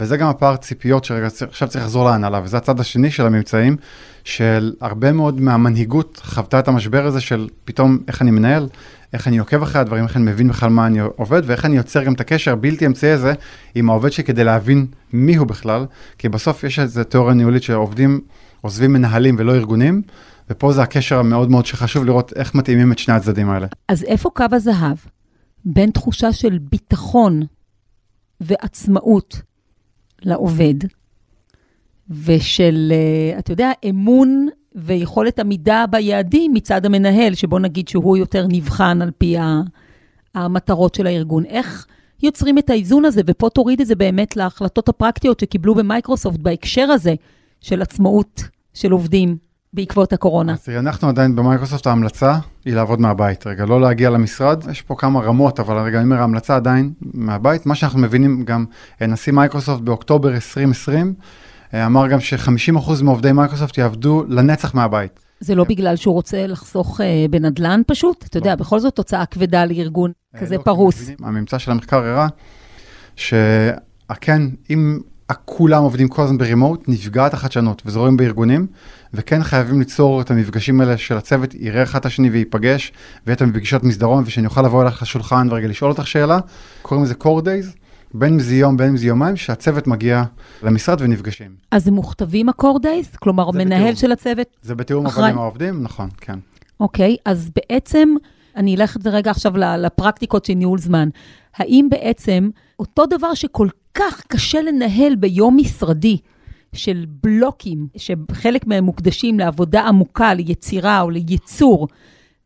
וזה גם הפער ציפיות שרגע, עכשיו צריך לחזור להנהלה, וזה הצד השני של הממצאים, של הרבה מאוד מהמנהיגות חוותה את המשבר הזה של פתאום איך אני מנהל, איך אני עוקב אחרי הדברים, איך אני מבין בכלל מה אני עובד, ואיך אני יוצר גם את הקשר הבלתי אמצעי הזה עם העובד שלי כדי להבין מי הוא בכלל, כי בסוף יש איזו תיאוריה ניהולית שעובדים עוזבים מנהלים ולא ארגונים, ופה זה הקשר המאוד מאוד שחשוב לראות איך מתאימים את שני הצדדים האלה. אז איפה קו הזהב בין תחושה של ביטחון ועצמאות לעובד, ושל, אה, אתה יודע, אמון ויכולת עמידה ביעדים מצד המנהל, שבוא נגיד שהוא יותר נבחן על פי המטרות של הארגון. איך יוצרים את האיזון הזה? ופה תוריד את זה באמת להחלטות הפרקטיות שקיבלו במייקרוסופט בהקשר הזה של עצמאות של עובדים בעקבות הקורונה. אז תראי, אנחנו עדיין במייקרוסופט, ההמלצה היא לעבוד מהבית. רגע, לא להגיע למשרד, יש פה כמה רמות, אבל רגע, אני אומר, ההמלצה עדיין מהבית. מה שאנחנו מבינים, גם נשיא מייקרוסופט באוקטובר 2020, אה, אמר גם ש-50% מעובדי מייקרוסופט יעבדו לנצח מהבית. זה לא בגלל שהוא רוצה לחסוך אה, בנדל"ן פשוט? אתה יודע, לא. בכל זאת תוצאה כבדה לארגון אה, כזה לא, פרוס. הממצא של המחקר הראה שכן, אם כולם עובדים כל הזמן ב-remote, נפגעת החדשנות, וזה רואים בארגונים, וכן חייבים ליצור את המפגשים האלה של הצוות, יראה אחד את השני וייפגש, ויהיה את המפגשות מסדרון, ושאני אוכל לבוא אליך לשולחן ורגע לשאול אותך שאלה, קוראים לזה core days, בין אם זה יום, בין אם זה יומיים, שהצוות מגיע למשרד ונפגשים. אז הם מוכתבים ה-core days? כלומר, מנהל בתיאום. של הצוות זה בתיאום אבל עם העובדים, נכון, כן. אוקיי, אז בעצם, אני אלך רגע עכשיו לפרקטיקות של ניהול זמן. האם בעצם אותו דבר שכל כך קשה לנהל ביום משרדי, של בלוקים, שחלק מהם מוקדשים לעבודה עמוקה, ליצירה או לייצור,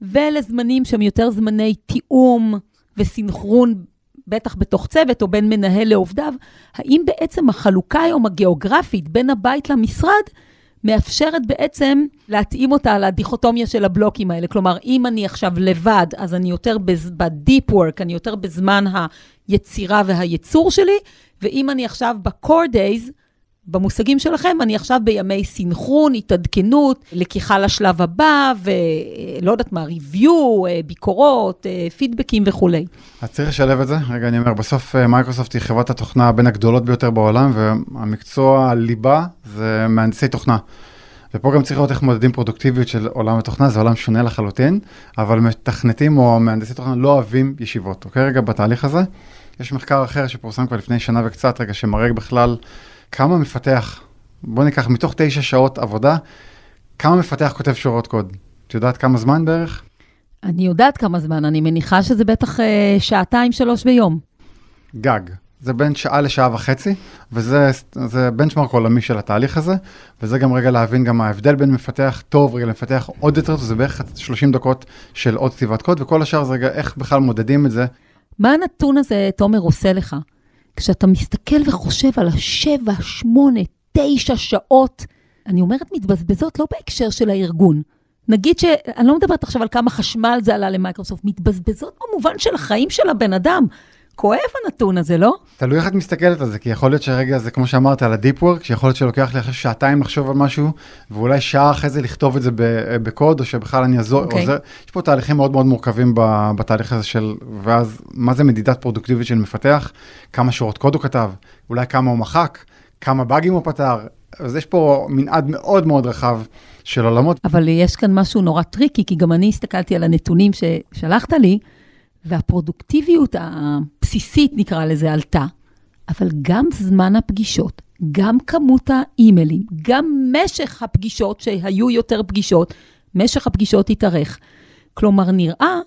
ולזמנים שהם יותר זמני תיאום וסינכרון בטח בתוך צוות או בין מנהל לעובדיו, האם בעצם החלוקה היום הגיאוגרפית בין הבית למשרד מאפשרת בעצם להתאים אותה לדיכוטומיה של הבלוקים האלה. כלומר, אם אני עכשיו לבד, אז אני יותר ב-deep work, אני יותר בזמן היצירה והייצור שלי, ואם אני עכשיו ב-core days, במושגים שלכם, אני עכשיו בימי סינכרון, התעדכנות, לקיחה לשלב הבא, ולא יודעת מה, ריוויו, אה, ביקורות, אה, פידבקים וכולי. אז צריך לשלב את זה. רגע, אני אומר, בסוף אה, מייקרוסופט היא חברת התוכנה בין הגדולות ביותר בעולם, והמקצוע הליבה זה מהנדסי תוכנה. ופה גם צריך לראות איך מודדים פרודוקטיביות של עולם התוכנה, זה עולם שונה לחלוטין, אבל מתכנתים או מהנדסי תוכנה לא אוהבים ישיבות, אוקיי? רגע, בתהליך הזה. יש מחקר אחר שפורסם כבר לפני שנה וקצת, רגע, שמראה בכלל כמה מפתח, בוא ניקח מתוך תשע שעות עבודה, כמה מפתח כותב שורות קוד? את יודעת כמה זמן בערך? אני יודעת כמה זמן, אני מניחה שזה בטח אה, שעתיים, שלוש ביום. גג. זה בין שעה לשעה וחצי, וזה זה בנצ'מרק עולמי של התהליך הזה, וזה גם רגע להבין גם ההבדל בין מפתח טוב רגע למפתח עוד יותר, זה בערך 30 דקות של עוד כתיבת קוד, וכל השאר זה רגע איך בכלל מודדים את זה. מה הנתון הזה, תומר, עושה לך? כשאתה מסתכל וחושב על השבע, שמונה, תשע שעות, אני אומרת מתבזבזות לא בהקשר של הארגון. נגיד ש... אני לא מדברת עכשיו על כמה חשמל זה עלה למייקרוסופט, מתבזבזות במובן של החיים של הבן אדם. כואב הנתון הזה, לא? תלוי איך את מסתכלת על זה, כי יכול להיות שרגע זה כמו שאמרת על הדיפ וורק, שיכול להיות שלוקח לי אחרי שעתיים לחשוב על משהו, ואולי שעה אחרי זה לכתוב את זה בקוד, או שבכלל אני אעזור, okay. אוקיי. עוזר. יש פה תהליכים מאוד מאוד מורכבים בתהליך הזה של, ואז מה זה מדידת פרודוקטיבית של מפתח, כמה שורות קוד הוא כתב, אולי כמה הוא מחק, כמה באגים הוא פתר, אז יש פה מנעד מאוד מאוד רחב של עולמות. אבל יש כאן משהו נורא טריקי, כי גם אני הסתכלתי על הנתונים ששלחת לי, והפרודוקטיביות הבסיסית, נקרא לזה, עלתה, אבל גם זמן הפגישות, גם כמות האימיילים, גם משך הפגישות, שהיו יותר פגישות, משך הפגישות התארך. כלומר, נראה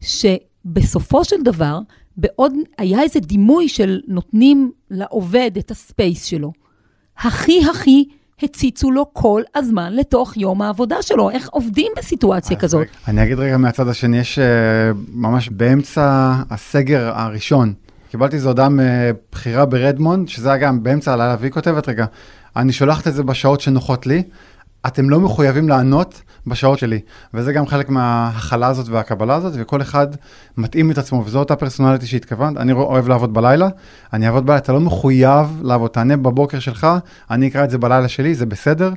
שבסופו של דבר, בעוד היה איזה דימוי של נותנים לעובד את הספייס שלו. הכי הכי הציצו לו כל הזמן לתוך יום העבודה שלו. איך עובדים בסיטואציה כזאת? אני אגיד רגע מהצד השני, יש uh, ממש באמצע הסגר הראשון, קיבלתי איזו הודעה מבחירה ברדמונד, שזה היה גם באמצע הלילה, והיא כותבת, רגע, אני שולחת את זה בשעות שנוחות לי, אתם לא מחויבים לענות בשעות שלי. וזה גם חלק מההכלה הזאת והקבלה הזאת, וכל אחד מתאים את עצמו, וזו אותה פרסונליטי שהתכוונת. אני אוהב לעבוד בלילה, אני אעבוד בלילה, אתה לא מחויב לעבוד, תענה בבוקר שלך, אני אקרא את זה בלילה שלי, זה בסדר.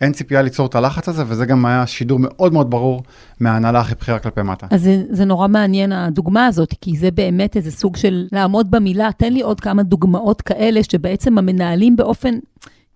אין ציפייה ליצור את הלחץ הזה, וזה גם היה שידור מאוד מאוד ברור מההנהלה הכי בכירה כלפי מטה. אז זה, זה נורא מעניין הדוגמה הזאת, כי זה באמת איזה סוג של לעמוד במילה. תן לי עוד כמה דוגמאות כאלה, שבעצם המנהלים באופן...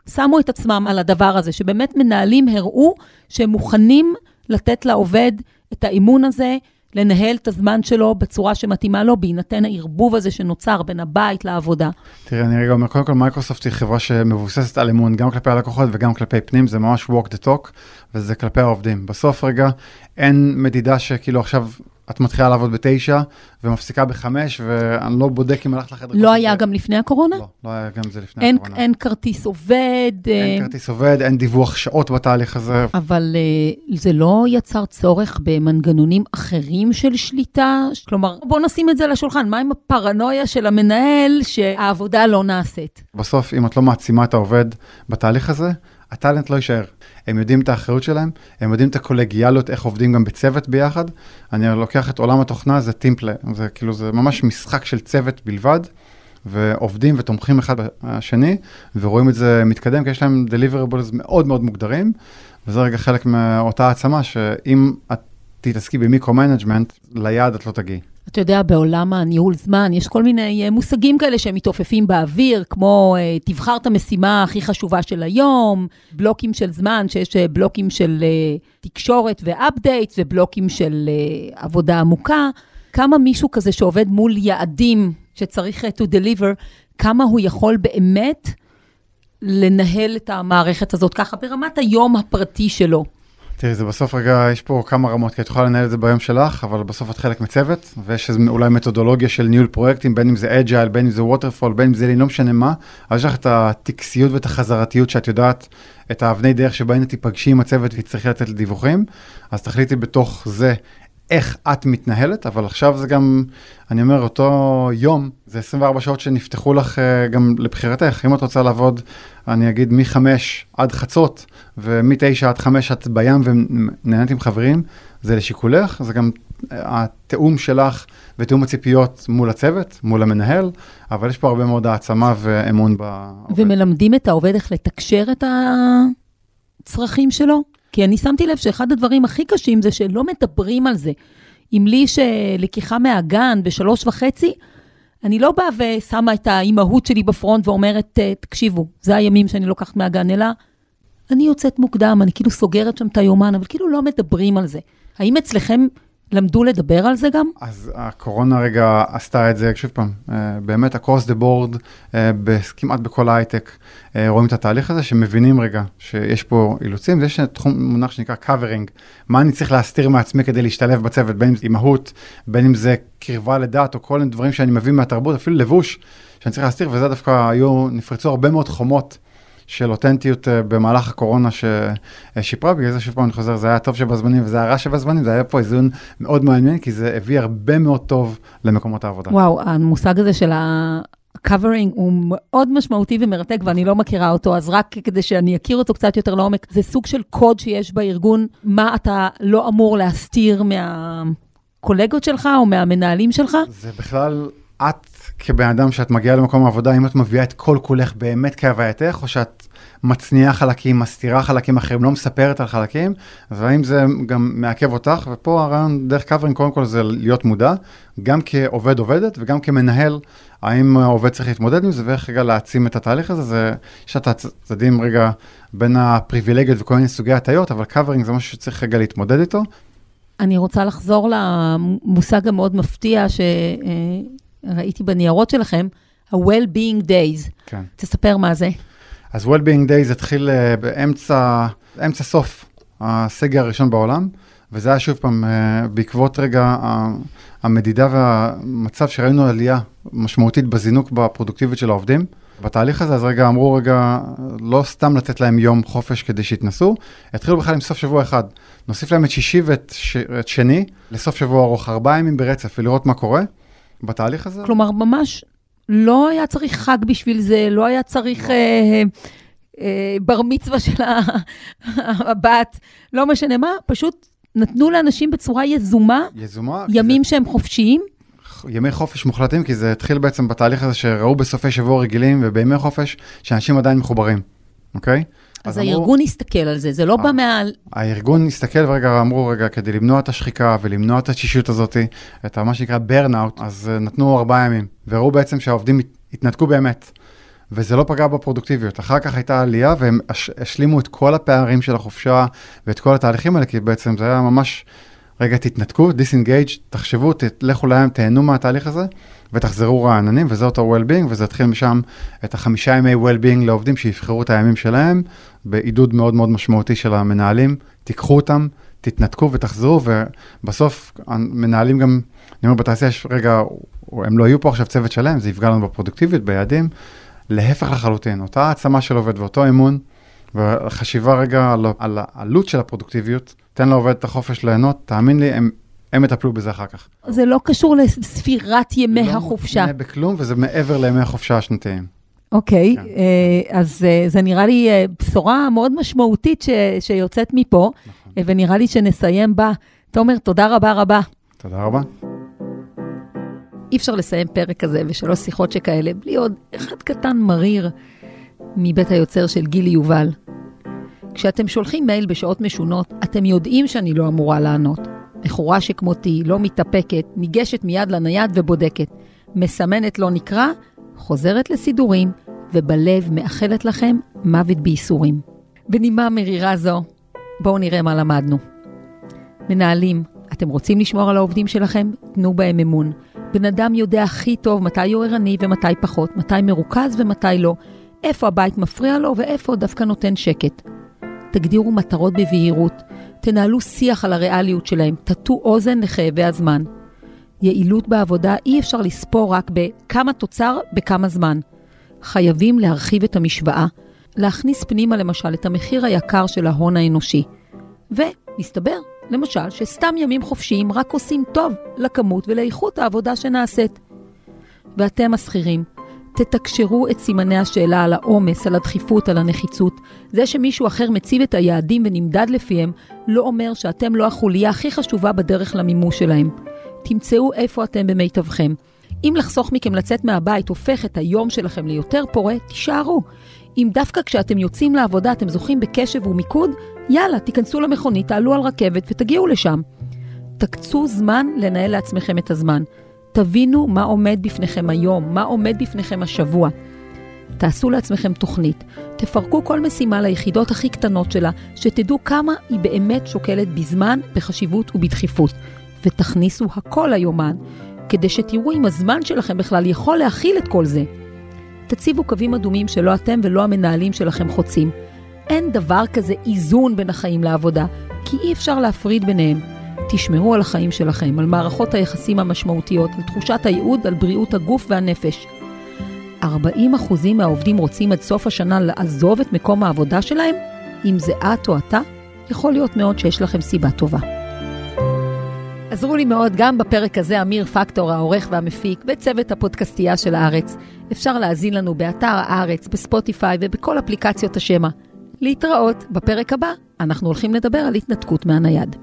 שמו את עצמם על הדבר הזה, שבאמת מנהלים הראו שהם מוכנים לתת לעובד את האימון הזה, לנהל את הזמן שלו בצורה שמתאימה לו, בהינתן הערבוב הזה שנוצר בין הבית לעבודה. תראה, אני רגע אומר, קודם כל מייקרוסופט היא חברה שמבוססת על אמון גם כלפי הלקוחות וגם כלפי פנים, זה ממש walk the talk, וזה כלפי העובדים. בסוף רגע, אין מדידה שכאילו עכשיו את מתחילה לעבוד בתשע ומפסיקה בחמש, ואני לא בודק אם הלכת לחדר... לא היה גם לפני הקורונה? לא, לא היה גם זה לפני אין, הקורונה. אין כרטיס עובד. אין אה... כרטיס עובד, אין דיווח שעות בתהליך הזה. אבל אה, זה לא יצר צורך במנגנונים אחרים של שליטה? כלומר, בוא נשים את זה על השולחן, מה עם הפרנויה של המנהל שהעבודה לא נעשית? בסוף, אם את לא מעצימה את העובד בתהליך הזה, הטאלנט לא יישאר. הם יודעים את האחריות שלהם, הם יודעים את הקולגיאליות, איך עובדים גם בצוות ביחד. אני לוקח את עולם התוכנה, זה team play, זה כאילו, זה ממש משחק של צוות בלבד, ועובדים ותומכים אחד בשני, ורואים את זה מתקדם, כי יש להם deliverables מאוד מאוד מוגדרים, וזה רגע חלק מאותה העצמה, שאם את תתעסקי ב-micro-management, ליעד את לא תגיעי. אתה יודע, בעולם הניהול זמן, יש כל מיני אה, מושגים כאלה שהם מתעופפים באוויר, כמו אה, תבחר את המשימה הכי חשובה של היום, בלוקים של זמן, שיש אה, בלוקים של תקשורת ו-update, ובלוקים של עבודה עמוקה. כמה מישהו כזה שעובד מול יעדים שצריך to deliver, כמה הוא יכול באמת לנהל את המערכת הזאת ככה ברמת היום הפרטי שלו. תראי, זה בסוף רגע, יש פה כמה רמות, כי את יכולה לנהל את זה ביום שלך, אבל בסוף את חלק מצוות, ויש אולי מתודולוגיה של ניהול פרויקטים, בין אם זה agile, בין אם זה waterfall, בין אם זה לא משנה מה, אז יש לך את הטקסיות ואת החזרתיות שאת יודעת, את האבני דרך שבהן תיפגשי עם הצוות ותצטרכי לתת דיווחים, אז תחליטי בתוך זה איך את מתנהלת, אבל עכשיו זה גם, אני אומר, אותו יום, זה 24 שעות שנפתחו לך uh, גם לבחירתך. אם את רוצה לעבוד, אני אגיד, מ-5 עד חצות, ומ-9 עד 5 את בים ונהנית עם חברים, זה לשיקולך, זה גם התיאום שלך ותיאום הציפיות מול הצוות, מול המנהל, אבל יש פה הרבה מאוד העצמה ואמון בעובד. ומלמדים את העובד איך לתקשר את הצרכים שלו? כי אני שמתי לב שאחד הדברים הכי קשים זה שלא מדברים על זה. אם לי יש לקיחה מהגן בשלוש וחצי, אני לא באה ושמה את האימהות שלי בפרונט ואומרת, תקשיבו, זה הימים שאני לוקחת מהגן, אלא אני יוצאת מוקדם, אני כאילו סוגרת שם את היומן, אבל כאילו לא מדברים על זה. האם אצלכם למדו לדבר על זה גם? אז הקורונה רגע עשתה את זה, שוב פעם, אה, באמת across the board, אה, כמעט בכל ההייטק, אה, רואים את התהליך הזה, שמבינים רגע שיש פה אילוצים, ויש תחום מונח שנקרא covering, מה אני צריך להסתיר מעצמי כדי להשתלב בצוות, בין אם זה אימהות, בין אם זה קרבה לדת, או כל מיני דברים שאני מביא מהתרבות, אפילו לבוש שאני צריך להסתיר, וזה דווקא היו, נפרצו הרבה מאוד חומות. של אותנטיות אה, במהלך הקורונה ששיפרה, בגלל זה שוב פעם אני חוזר, זה היה טוב שבזמנים וזה היה רע שבזמנים, זה היה פה איזון מאוד מעניין, כי זה הביא הרבה מאוד טוב למקומות העבודה. וואו, המושג הזה של ה... covering הוא מאוד משמעותי ומרתק ואני לא מכירה אותו, אז רק כדי שאני אכיר אותו קצת יותר לעומק, זה סוג של קוד שיש בארגון, מה אתה לא אמור להסתיר מהקולגות שלך או מהמנהלים שלך? זה בכלל, את כבן אדם שאת מגיעה למקום העבודה, אם את מביאה את כל כולך באמת כהווייתך, או שאת מצניעה חלקים, מסתירה חלקים אחרים, לא מספרת על חלקים, אז האם זה גם מעכב אותך? ופה הרעיון דרך covering, קודם כל זה להיות מודע, גם כעובד עובדת וגם כמנהל, האם העובד צריך להתמודד עם זה, ואיך רגע להעצים את התהליך הזה, זה, יש את הצדדים רגע בין הפריבילגיות וכל מיני סוגי הטיות, אבל covering זה משהו שצריך רגע להתמודד איתו. אני רוצה לחזור למושג המאוד מפתיע ש... ראיתי בניירות שלכם, ה-well-being days. כן. תספר מה זה. אז well-being days התחיל uh, באמצע, אמצע סוף הסגר הראשון בעולם, וזה היה שוב פעם, uh, בעקבות רגע המדידה והמצב שראינו עלייה משמעותית בזינוק בפרודוקטיבית של העובדים. בתהליך הזה, אז רגע אמרו רגע, לא סתם לתת להם יום חופש כדי שיתנסו, התחילו בכלל עם סוף שבוע אחד. נוסיף להם את שישי ואת ש... שני לסוף שבוע ארוך, ארבעה ימים ברצף, ולראות מה קורה. בתהליך הזה? כלומר, ממש לא היה צריך חג בשביל זה, לא היה צריך לא. אה, אה, בר מצווה של הבת, לא משנה מה, פשוט נתנו לאנשים בצורה יזומה, יזומה ימים זה... שהם חופשיים. ימי חופש מוחלטים, כי זה התחיל בעצם בתהליך הזה שראו בסופי שבוע רגילים ובימי חופש, שאנשים עדיין מחוברים, אוקיי? אז, אז הארגון הסתכל על זה, זה לא בא מעל... הארגון הסתכל ורגע אמרו, רגע, כדי למנוע את השחיקה ולמנוע את התשישות הזאת, את מה שנקרא ברנאוט, אז uh, נתנו ארבעה ימים, וראו בעצם שהעובדים התנתקו באמת, וזה לא פגע בפרודוקטיביות. אחר כך הייתה עלייה, והם השלימו את כל הפערים של החופשה ואת כל התהליכים האלה, כי בעצם זה היה ממש, רגע, תתנתקו, דיסינגייג', תחשבו, לכו להם, תהנו מהתהליך הזה. ותחזרו רעננים, וזה אותו well-being, וזה התחיל משם את החמישה ימי well-being לעובדים שיבחרו את הימים שלהם, בעידוד מאוד מאוד משמעותי של המנהלים, תיקחו אותם, תתנתקו ותחזרו, ובסוף המנהלים גם, אני אומר בתעשייה, יש רגע, הם לא יהיו פה עכשיו צוות שלם, זה יפגע לנו בפרודוקטיביות, ביעדים, להפך לחלוטין, אותה העצמה של עובד ואותו אמון, וחשיבה רגע על, על העלות של הפרודוקטיביות, תן לעובד את החופש ליהנות, תאמין לי, הם הם יטפלו בזה אחר כך. זה לא קשור לספירת ימי לא החופשה. לא מותנה בכלום, וזה מעבר לימי החופשה השנתיים. אוקיי, okay, כן. uh, אז uh, זה נראה לי uh, בשורה מאוד משמעותית ש, שיוצאת מפה, נכון. ונראה לי שנסיים בה. תומר, תודה רבה רבה. תודה רבה. אי אפשר לסיים פרק כזה ושלוש שיחות שכאלה בלי עוד אחד קטן מריר מבית היוצר של גילי יובל. כשאתם שולחים מייל בשעות משונות, אתם יודעים שאני לא אמורה לענות. בחורה שכמותי, לא מתאפקת, ניגשת מיד לנייד ובודקת. מסמנת לא נקרא, חוזרת לסידורים, ובלב מאחלת לכם מוות בייסורים. בנימה מרירה זו, בואו נראה מה למדנו. מנהלים, אתם רוצים לשמור על העובדים שלכם? תנו בהם אמון. בן אדם יודע הכי טוב מתי הוא ערני ומתי פחות, מתי מרוכז ומתי לא, איפה הבית מפריע לו ואיפה דווקא נותן שקט. תגדירו מטרות בבהירות, תנהלו שיח על הריאליות שלהם, תטו אוזן לכאבי הזמן. יעילות בעבודה אי אפשר לספור רק בכמה תוצר בכמה זמן. חייבים להרחיב את המשוואה, להכניס פנימה למשל את המחיר היקר של ההון האנושי. ומסתבר, למשל, שסתם ימים חופשיים רק עושים טוב לכמות ולאיכות העבודה שנעשית. ואתם השכירים, תתקשרו את סימני השאלה על העומס, על הדחיפות, על הנחיצות. זה שמישהו אחר מציב את היעדים ונמדד לפיהם, לא אומר שאתם לא החוליה הכי חשובה בדרך למימוש שלהם. תמצאו איפה אתם במיטבכם. אם לחסוך מכם לצאת מהבית הופך את היום שלכם ליותר פורה, תישארו. אם דווקא כשאתם יוצאים לעבודה אתם זוכים בקשב ומיקוד, יאללה, תיכנסו למכונית, תעלו על רכבת ותגיעו לשם. תקצו זמן לנהל לעצמכם את הזמן. תבינו מה עומד בפניכם היום, מה עומד בפניכם השבוע. תעשו לעצמכם תוכנית, תפרקו כל משימה ליחידות הכי קטנות שלה, שתדעו כמה היא באמת שוקלת בזמן, בחשיבות ובדחיפות. ותכניסו הכל ליומן, כדי שתראו אם הזמן שלכם בכלל יכול להכיל את כל זה. תציבו קווים אדומים שלא אתם ולא המנהלים שלכם חוצים. אין דבר כזה איזון בין החיים לעבודה, כי אי אפשר להפריד ביניהם. תשמרו על החיים שלכם, על מערכות היחסים המשמעותיות, על תחושת הייעוד, על בריאות הגוף והנפש. 40% מהעובדים רוצים עד סוף השנה לעזוב את מקום העבודה שלהם? אם זה את או אתה, יכול להיות מאוד שיש לכם סיבה טובה. עזרו לי מאוד גם בפרק הזה אמיר פקטור, העורך והמפיק, וצוות הפודקאסטייה של הארץ. אפשר להאזין לנו באתר הארץ, בספוטיפיי ובכל אפליקציות השמע. להתראות, בפרק הבא אנחנו הולכים לדבר על התנתקות מהנייד.